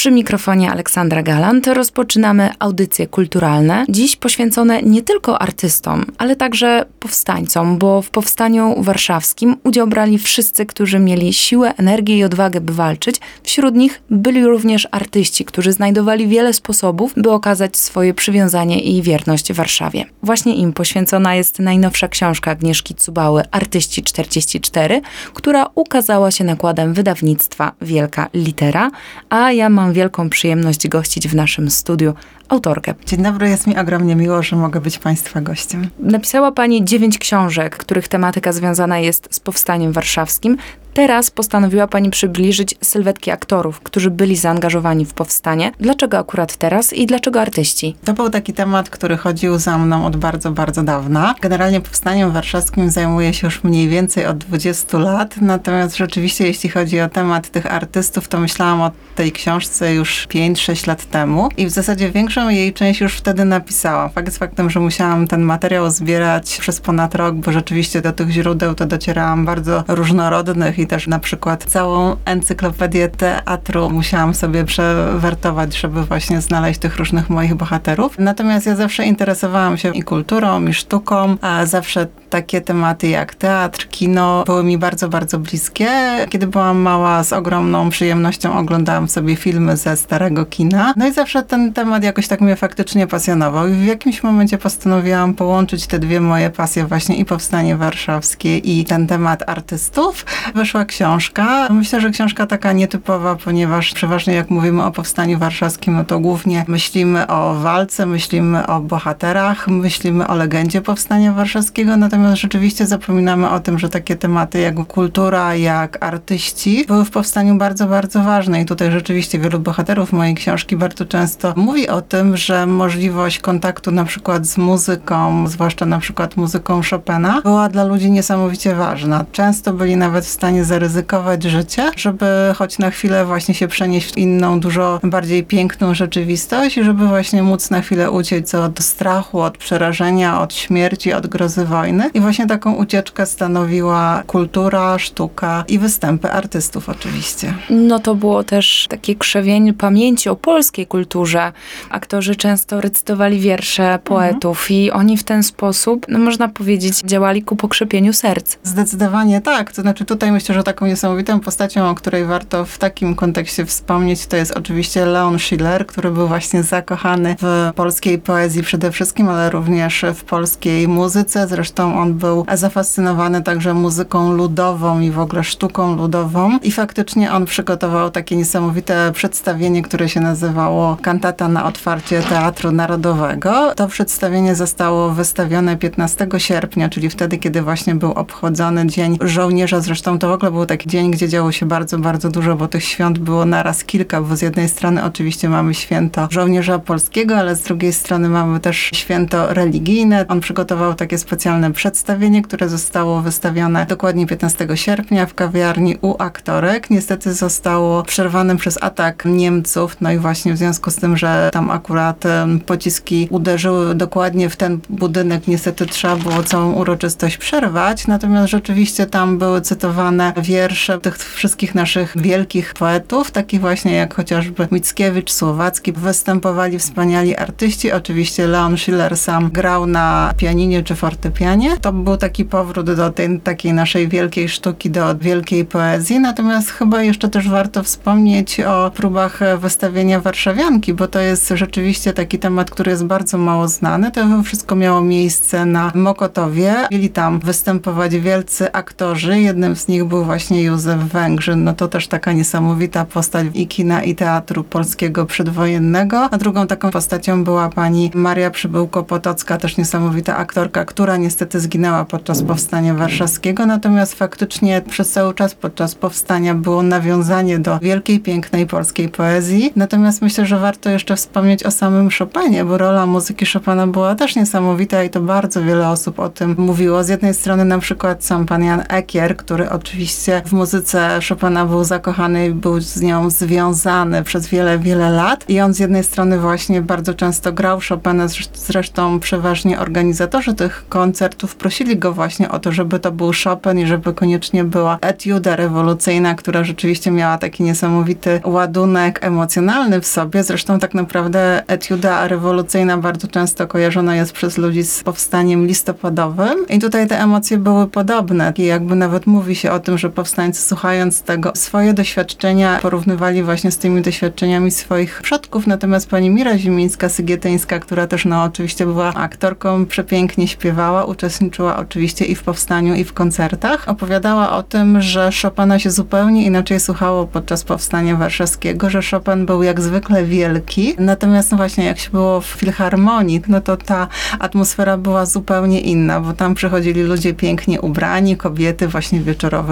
Przy mikrofonie Aleksandra Galant rozpoczynamy audycje kulturalne, dziś poświęcone nie tylko artystom, ale także powstańcom, bo w powstaniu warszawskim udział brali wszyscy, którzy mieli siłę, energię i odwagę, by walczyć. Wśród nich byli również artyści, którzy znajdowali wiele sposobów, by okazać swoje przywiązanie i wierność Warszawie. Właśnie im poświęcona jest najnowsza książka Agnieszki Cubały Artyści 44, która ukazała się nakładem wydawnictwa Wielka Litera, a ja mam wielką przyjemność gościć w naszym studiu autorkę. Dzień dobry, jest mi ogromnie miło, że mogę być Państwa gościem. Napisała Pani dziewięć książek, których tematyka związana jest z powstaniem warszawskim. Teraz postanowiła Pani przybliżyć sylwetki aktorów, którzy byli zaangażowani w powstanie. Dlaczego akurat teraz i dlaczego artyści? To był taki temat, który chodził za mną od bardzo, bardzo dawna. Generalnie powstaniem warszawskim zajmuję się już mniej więcej od 20 lat, natomiast rzeczywiście jeśli chodzi o temat tych artystów, to myślałam o tej książce już 5-6 lat temu i w zasadzie większą jej część już wtedy napisałam. Fakt jest faktem, że musiałam ten materiał zbierać przez ponad rok, bo rzeczywiście do tych źródeł to docierałam bardzo różnorodnych i też na przykład całą encyklopedię teatru musiałam sobie przewertować, żeby właśnie znaleźć tych różnych moich bohaterów. Natomiast ja zawsze interesowałam się i kulturą, i sztuką, a zawsze takie tematy jak teatr, kino były mi bardzo, bardzo bliskie. Kiedy byłam mała, z ogromną przyjemnością oglądałam sobie filmy ze starego kina. No i zawsze ten temat jakoś tak mnie faktycznie pasjonował. I w jakimś momencie postanowiłam połączyć te dwie moje pasje, właśnie i powstanie warszawskie, i ten temat artystów. Wyszła książka. Myślę, że książka taka nietypowa, ponieważ przeważnie jak mówimy o powstaniu warszawskim, no to głównie myślimy o walce, myślimy o bohaterach, myślimy o legendzie powstania warszawskiego, natomiast rzeczywiście zapominamy o tym, że takie tematy jak kultura, jak artyści były w powstaniu bardzo, bardzo ważne. I tutaj rzeczywiście wielu bohaterów mojej książki bardzo często mówi o tym, że możliwość kontaktu na przykład z muzyką, zwłaszcza na przykład muzyką Chopina, była dla ludzi niesamowicie ważna. Często byli nawet w stanie zaryzykować życie, żeby choć na chwilę właśnie się przenieść w inną, dużo bardziej piękną rzeczywistość i żeby właśnie móc na chwilę uciec od strachu, od przerażenia, od śmierci, od grozy wojny. I właśnie taką ucieczkę stanowiła kultura, sztuka i występy artystów oczywiście. No to było też takie krzewienie pamięci o polskiej kulturze. Aktorzy często recytowali wiersze poetów mhm. i oni w ten sposób, no można powiedzieć, działali ku pokrzepieniu serc. Zdecydowanie tak. To znaczy tutaj myślę, że taką niesamowitą postacią, o której warto w takim kontekście wspomnieć, to jest oczywiście Leon Schiller, który był właśnie zakochany w polskiej poezji przede wszystkim, ale również w polskiej muzyce. Zresztą on był zafascynowany także muzyką ludową i w ogóle sztuką ludową. I faktycznie on przygotował takie niesamowite przedstawienie, które się nazywało Kantata na otwarcie Teatru Narodowego. To przedstawienie zostało wystawione 15 sierpnia, czyli wtedy, kiedy właśnie był obchodzony Dzień Żołnierza. Zresztą to w ogóle był taki dzień, gdzie działo się bardzo, bardzo dużo, bo tych świąt było naraz kilka, bo z jednej strony oczywiście mamy święto żołnierza polskiego, ale z drugiej strony mamy też święto religijne. On przygotował takie specjalne przedstawienie, które zostało wystawione dokładnie 15 sierpnia w kawiarni u aktorek. Niestety zostało przerwane przez atak Niemców, no i właśnie w związku z tym, że tam akurat pociski uderzyły dokładnie w ten budynek, niestety trzeba było całą uroczystość przerwać, natomiast rzeczywiście tam były cytowane wiersze tych wszystkich naszych wielkich poetów, takich właśnie jak chociażby Mickiewicz, Słowacki. Występowali wspaniali artyści, oczywiście Leon Schiller sam grał na pianinie czy fortepianie. To był taki powrót do tej takiej naszej wielkiej sztuki, do wielkiej poezji, natomiast chyba jeszcze też warto wspomnieć o próbach wystawienia warszawianki, bo to jest rzeczywiście taki temat, który jest bardzo mało znany. To wszystko miało miejsce na Mokotowie. Mieli tam występować wielcy aktorzy. Jednym z nich był właśnie Józef Węgrzyn. No to też taka niesamowita postać i kina, i teatru polskiego przedwojennego. A drugą taką postacią była pani Maria Przybyłko-Potocka, też niesamowita aktorka, która niestety zginęła podczas powstania warszawskiego. Natomiast faktycznie przez cały czas podczas powstania było nawiązanie do wielkiej, pięknej polskiej poezji. Natomiast myślę, że warto jeszcze wspomnieć o samym Chopinie, bo rola muzyki Chopina była też niesamowita i to bardzo wiele osób o tym mówiło. Z jednej strony na przykład sam pan Jan Ekier, który oczywiście w muzyce Chopina był zakochany był z nią związany przez wiele, wiele lat. I on z jednej strony właśnie bardzo często grał Chopina, zresztą przeważnie organizatorzy tych koncertów prosili go właśnie o to, żeby to był Chopin i żeby koniecznie była etiuda rewolucyjna, która rzeczywiście miała taki niesamowity ładunek emocjonalny w sobie. Zresztą tak naprawdę etiuda rewolucyjna bardzo często kojarzona jest przez ludzi z powstaniem listopadowym i tutaj te emocje były podobne. I jakby nawet mówi się o tym, że powstańcy słuchając tego swoje doświadczenia porównywali właśnie z tymi doświadczeniami swoich przodków, natomiast pani Mira Zimińska-Sygietyńska, która też no oczywiście była aktorką, przepięknie śpiewała, uczestniczyła oczywiście i w powstaniu i w koncertach, opowiadała o tym, że Chopina się zupełnie inaczej słuchało podczas powstania warszawskiego, że Chopin był jak zwykle wielki, natomiast no właśnie jak się było w filharmonii, no to ta atmosfera była zupełnie inna, bo tam przychodzili ludzie pięknie ubrani, kobiety właśnie w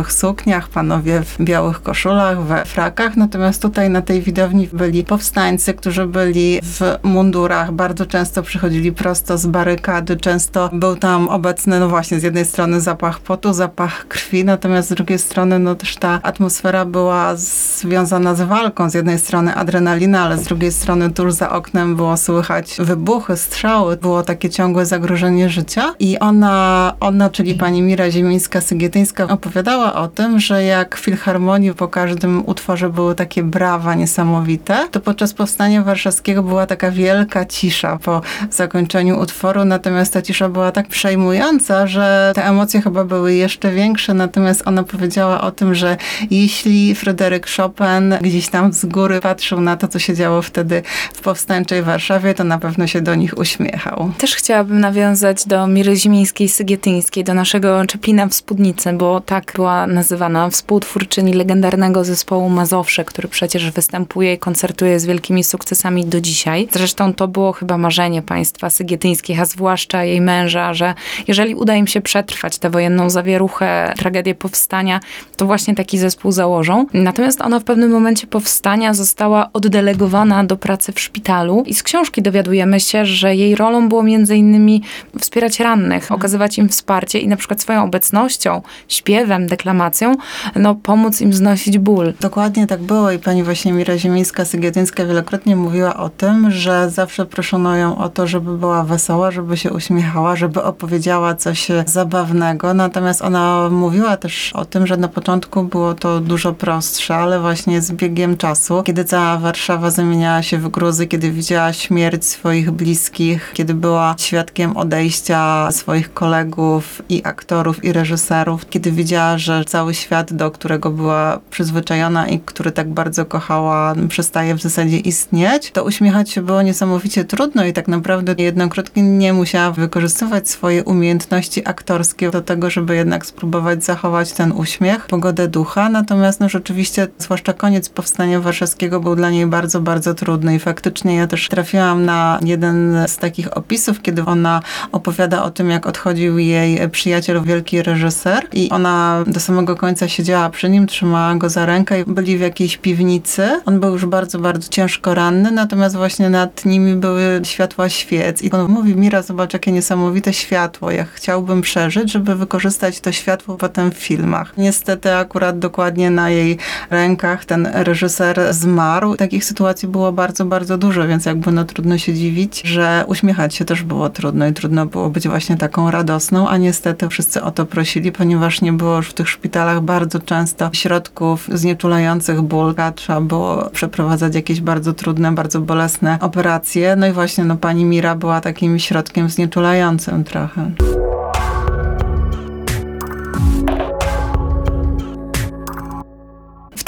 wieczorowych sukniach, panowie w białych koszulach, we frakach, natomiast tutaj na tej widowni byli powstańcy, którzy byli w mundurach, bardzo często przychodzili prosto z barykady, często był tam obecny, no właśnie, z jednej strony zapach potu, zapach krwi, natomiast z drugiej strony, no też ta atmosfera była związana z walką. Z jednej strony adrenalina, ale z drugiej strony tuż za oknem było słychać wybuchy, strzały, było takie ciągłe zagrożenie życia. I ona, ona czyli pani Mira Ziemińska-Sygietyńska opowiadała o tym, że jak w Filharmonii po każdym utworze były takie brawa niesamowite, to podczas powstania warszawskiego była taka wielka cisza po zakończeniu utworu, natomiast ta cisza była tak przejmująca, że te emocje chyba były jeszcze większe, natomiast ona powiedziała o tym, że jeśli Fryderyk Chopin gdzieś tam z góry patrzył na to, co się działo wtedy w powstańczej Warszawie, to na pewno się do nich uśmiechał. Też chciałabym nawiązać do Miry Zimińskiej-Sygietyńskiej, do naszego Czeplina w Spódnicy, bo tak była nazywana współtwórczyni legendarnego zespołu Mazowsze, który przecież występuje i koncertuje z wielkimi sukcesami do dzisiaj. Zresztą to było chyba marzenie państwa sygietyńskich, a zwłaszcza jej męża, że jeżeli uda im się przetrwać tę wojenną zawieruchę, tragedię powstania, to właśnie taki zespół założą. Natomiast ona w pewnym momencie powstania została oddelegowana do pracy w szpitalu i z książki dowiadujemy się, że jej rolą było między innymi wspierać rannych, mhm. okazywać im wsparcie i na przykład swoją obecnością, śpiewem, deklamacją, no pomóc im znosić ból. Dokładnie tak było i pani właśnie Mira Ziemińska-Sygietyńska wielokrotnie mówiła o tym, że zawsze proszono ją o to, żeby była wesoła, żeby się uśmiechała, żeby opowiedziała coś zabawnego. Natomiast ona mówiła też o tym, że na początku było to dużo prostsze, ale właśnie z biegiem czasu, kiedy cała Warszawa zamieniała się w gruzy, kiedy widziała śmierć swoich bliskich, kiedy była świadkiem odejścia swoich kolegów i aktorów i reżyserów, kiedy widziała, że cały świat, do którego była przyzwyczajona i który tak bardzo kochała, przestaje w zasadzie istnieć, to uśmiechać się było niesamowicie trudno i tak naprawdę jednokrotnie nie musiała wykorzystywać swoje umiejętności aktorskie do tego, żeby jednak spróbować zachować ten uśmiech, pogodę ducha. Natomiast no rzeczywiście, zwłaszcza koniec powstania warszawskiego był dla niej bardzo, bardzo trudny i faktycznie ja też trafiłam na jeden z takich opisów, kiedy ona opowiada o tym, jak odchodził jej przyjaciel, wielki reżyser i ona do samego końca siedziała przy nim, trzymała go za rękę i byli w jakiejś piwnicy. On był już bardzo, bardzo ciężko ranny, natomiast właśnie nad nimi były światła świec i on mówi, Mira, zobacz, jakie niesamowite światło, ja chciałbym przeżyć, żeby wykorzystać to światło potem w filmach. Niestety akurat dokładnie na jej rękach ten reżyser zmarł. Takich sytuacji było bardzo, bardzo dużo, więc jakby no trudno się dziwić, że uśmiechać się też było trudno i trudno było być właśnie taką radosną, a niestety wszyscy o to prosili, ponieważ nie było już w tych szpitalach bardzo często środków znieczulających ból. Trzeba było przeprowadzać jakieś bardzo trudne, bardzo bolesne operacje. No i właśnie no, pani Mira była takim środkiem znieczulającym trochę.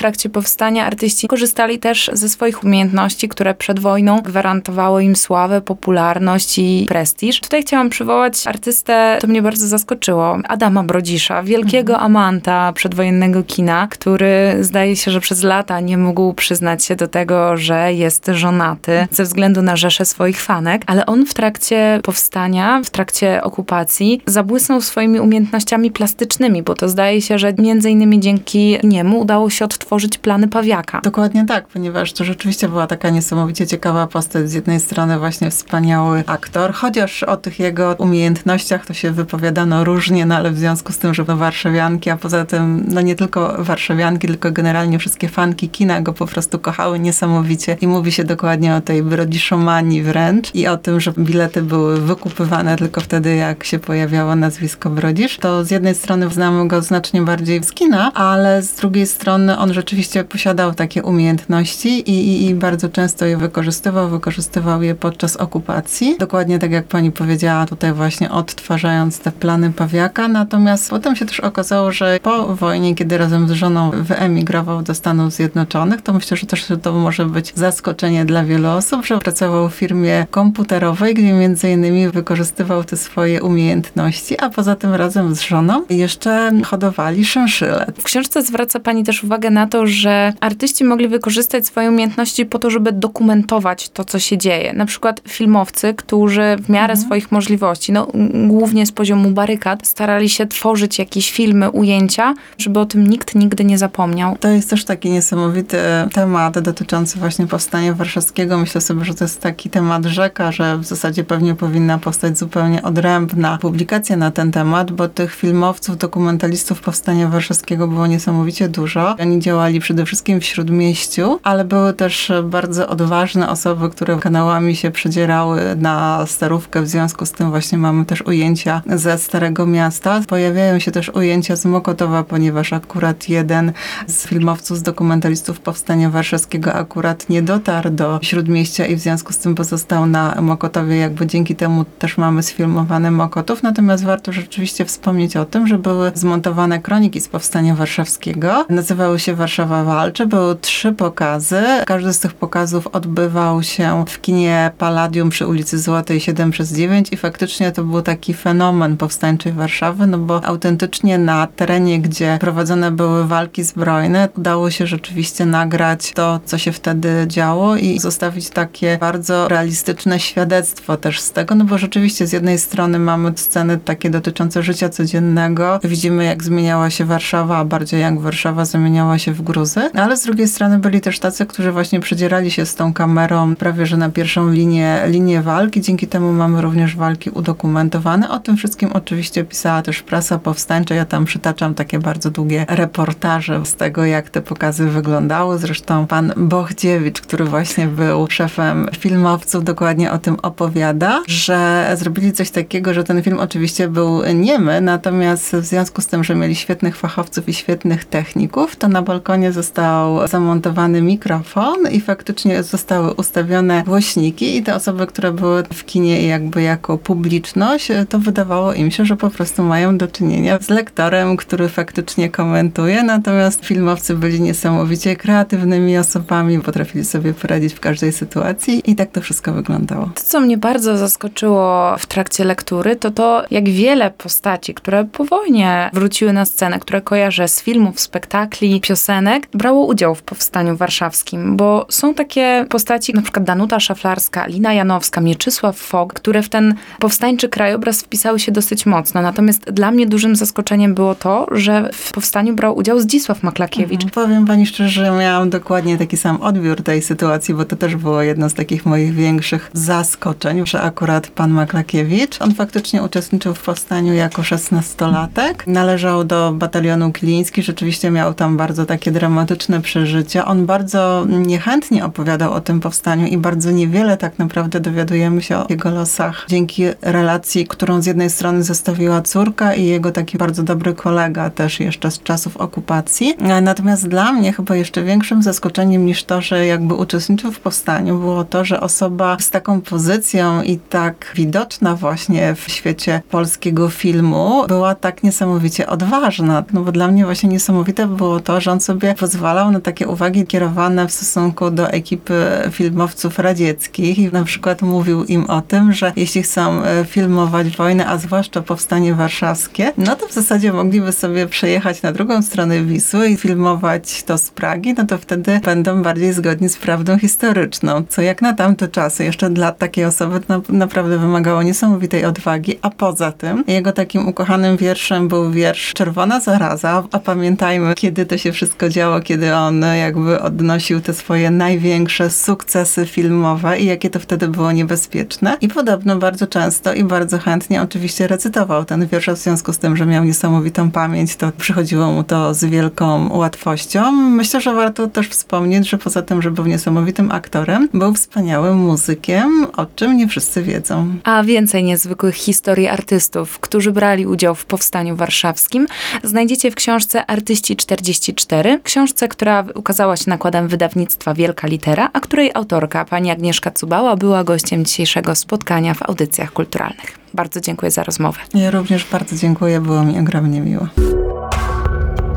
Trakcie powstania artyści korzystali też ze swoich umiejętności, które przed wojną gwarantowały im sławę, popularność i prestiż. Tutaj chciałam przywołać artystę, to mnie bardzo zaskoczyło, Adama Brodzisza, wielkiego mhm. amanta przedwojennego kina, który zdaje się, że przez lata nie mógł przyznać się do tego, że jest żonaty ze względu na rzeszę swoich fanek, ale on w trakcie powstania, w trakcie okupacji zabłysnął swoimi umiejętnościami plastycznymi, bo to zdaje się, że między innymi dzięki niemu udało się odtworzyć stworzyć plany Pawiaka. Dokładnie tak, ponieważ to rzeczywiście była taka niesamowicie ciekawa postać. Z jednej strony właśnie wspaniały aktor, chociaż o tych jego umiejętnościach to się wypowiadano różnie, no ale w związku z tym, że warszawianki, a poza tym no nie tylko warszawianki, tylko generalnie wszystkie fanki kina go po prostu kochały niesamowicie i mówi się dokładnie o tej brodziszomanii wręcz i o tym, że bilety były wykupywane tylko wtedy, jak się pojawiało nazwisko Brodzisz. To z jednej strony znamy go znacznie bardziej z kina, ale z drugiej strony on rzeczywiście posiadał takie umiejętności i, i, i bardzo często je wykorzystywał, wykorzystywał je podczas okupacji. Dokładnie tak jak pani powiedziała tutaj właśnie odtwarzając te plany Pawiaka, natomiast potem się też okazało, że po wojnie, kiedy razem z żoną wyemigrował do Stanów Zjednoczonych, to myślę, że też to może być zaskoczenie dla wielu osób, że pracował w firmie komputerowej, gdzie między innymi wykorzystywał te swoje umiejętności, a poza tym razem z żoną jeszcze hodowali szynszyle. W książce zwraca Pani też uwagę na to, że artyści mogli wykorzystać swoje umiejętności po to, żeby dokumentować to, co się dzieje. Na przykład filmowcy, którzy w miarę Mhm. swoich możliwości, no głównie z poziomu barykad, starali się tworzyć jakieś filmy, ujęcia, żeby o tym nikt nigdy nie zapomniał. To jest też taki niesamowity temat dotyczący właśnie powstania warszawskiego. Myślę sobie, że to jest taki temat rzeka, że w zasadzie pewnie powinna powstać zupełnie odrębna publikacja na ten temat, bo tych filmowców, dokumentalistów powstania warszawskiego było niesamowicie dużo. Oni działali przede wszystkim w Śródmieściu, ale były też bardzo odważne osoby, które kanałami się przedzierały na Starówkę. W związku z tym właśnie mamy też ujęcia ze Starego Miasta. Pojawiają się też ujęcia z Mokotowa, ponieważ akurat jeden z filmowców, z dokumentalistów Powstania Warszawskiego akurat nie dotarł do Śródmieścia i w związku z tym pozostał na Mokotowie. Jakby dzięki temu też mamy sfilmowany Mokotów. Natomiast warto rzeczywiście wspomnieć o tym, że były zmontowane kroniki z Powstania Warszawskiego. Nazywały się Warszawa Walczy. Były trzy pokazy. Każdy z tych pokazów odbywał się w kinie Palladium przy ulicy Złotej 7 przez 9 i faktycznie to był taki fenomen powstańczej Warszawy, no bo autentycznie na terenie, gdzie prowadzone były walki zbrojne, udało się rzeczywiście nagrać to, co się wtedy działo i zostawić takie bardzo realistyczne świadectwo też z tego, no bo rzeczywiście z jednej strony mamy sceny takie dotyczące życia codziennego, widzimy jak zmieniała się Warszawa, a bardziej jak Warszawa zamieniała się w gruzy, ale z drugiej strony byli też tacy, którzy właśnie przedzierali się z tą kamerą prawie, że na pierwszą linię, linię walki, dzięki temu mamy również walki udokumentowane. O tym wszystkim oczywiście pisała też prasa powstańcza, ja tam przytaczam takie bardzo długie reportaże z tego, jak te pokazy wyglądały. Zresztą pan Bochdziewicz, który właśnie był szefem filmowców, dokładnie o tym opowiada, że zrobili coś takiego, że ten film oczywiście był niemy, natomiast w związku z tym, że mieli świetnych fachowców i świetnych techników, to na balkonie został zamontowany mikrofon i faktycznie zostały ustawione głośniki i te osoby, które były w kinie jakby jako publiczność, to wydawało im się, że po prostu mają do czynienia z lektorem, który faktycznie komentuje, natomiast filmowcy byli niesamowicie kreatywnymi osobami, potrafili sobie poradzić w każdej sytuacji i tak to wszystko wyglądało. To, co mnie bardzo zaskoczyło w trakcie lektury, to to, jak wiele postaci, które po wojnie wróciły na scenę, które kojarzę z filmów, spektakli, piosenek, brało udział w powstaniu warszawskim, bo są takie postaci, przykład Danuta Szaflarska, Lina Janowska, Mieczysław Fog, które w ten powstańczy krajobraz wpisały się dosyć mocno. Natomiast dla mnie dużym zaskoczeniem było to, że w powstaniu brał udział Zdzisław Maklakiewicz. Powiem pani szczerze, że miałam dokładnie taki sam odbiór tej sytuacji, bo to też było jedno z takich moich większych zaskoczeń, że akurat pan Maklakiewicz, on faktycznie uczestniczył w powstaniu jako szesnastolatek. Należał do batalionu Kiliński, rzeczywiście miał tam bardzo takie dramatyczne przeżycia. On bardzo niechętnie opowiadał o tym powstaniu i bardzo niewiele tak naprawdę dowiadujemy się o jego losach dzięki relacji, którą z jednej strony zostawiła córka i jego taki bardzo dobry kolega też jeszcze z czasów okupacji. Natomiast dla mnie chyba jeszcze większym zaskoczeniem niż to, że jakby uczestniczył w powstaniu było to, że osoba z taką pozycją i tak widoczna właśnie w świecie polskiego filmu była tak niesamowicie odważna. No bo dla mnie właśnie niesamowite było to, że on sobie pozwalał na takie uwagi kierowane w stosunku do ekipy filmowców radzieckich i na przykład mówił im o tym, że jeśli chcą e, filmować wojnę, a zwłaszcza powstanie warszawskie, no to w zasadzie mogliby sobie przejechać na drugą stronę Wisły i filmować to z Pragi, no to wtedy będą bardziej zgodni z prawdą historyczną, co jak na tamte czasy, jeszcze dla takiej osoby na, naprawdę wymagało niesamowitej odwagi, a poza tym jego takim ukochanym wierszem był wiersz Czerwona Zaraza, a pamiętajmy, kiedy to się wszystko wszystko działo, kiedy on jakby odnosił te swoje największe sukcesy filmowe i jakie to wtedy było niebezpieczne. I podobno bardzo często i bardzo chętnie oczywiście recytował ten wiersz, w związku z tym, że miał niesamowitą pamięć, to przychodziło mu to z wielką łatwością. Myślę, że warto też wspomnieć, że poza tym, że był niesamowitym aktorem, był wspaniałym muzykiem, o czym nie wszyscy wiedzą. A więcej niezwykłych historii artystów, którzy brali udział w Powstaniu Warszawskim, znajdziecie w książce Artyści 44, książce, która ukazała się nakładem wydawnictwa Wielka Litera, a której autorka, pani Agnieszka Cubała, była gościem dzisiejszego spotkania w audycjach kulturalnych. Bardzo dziękuję za rozmowę. Ja również bardzo dziękuję, było mi ogromnie miło.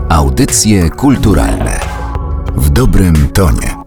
Audycje kulturalne w dobrym tonie.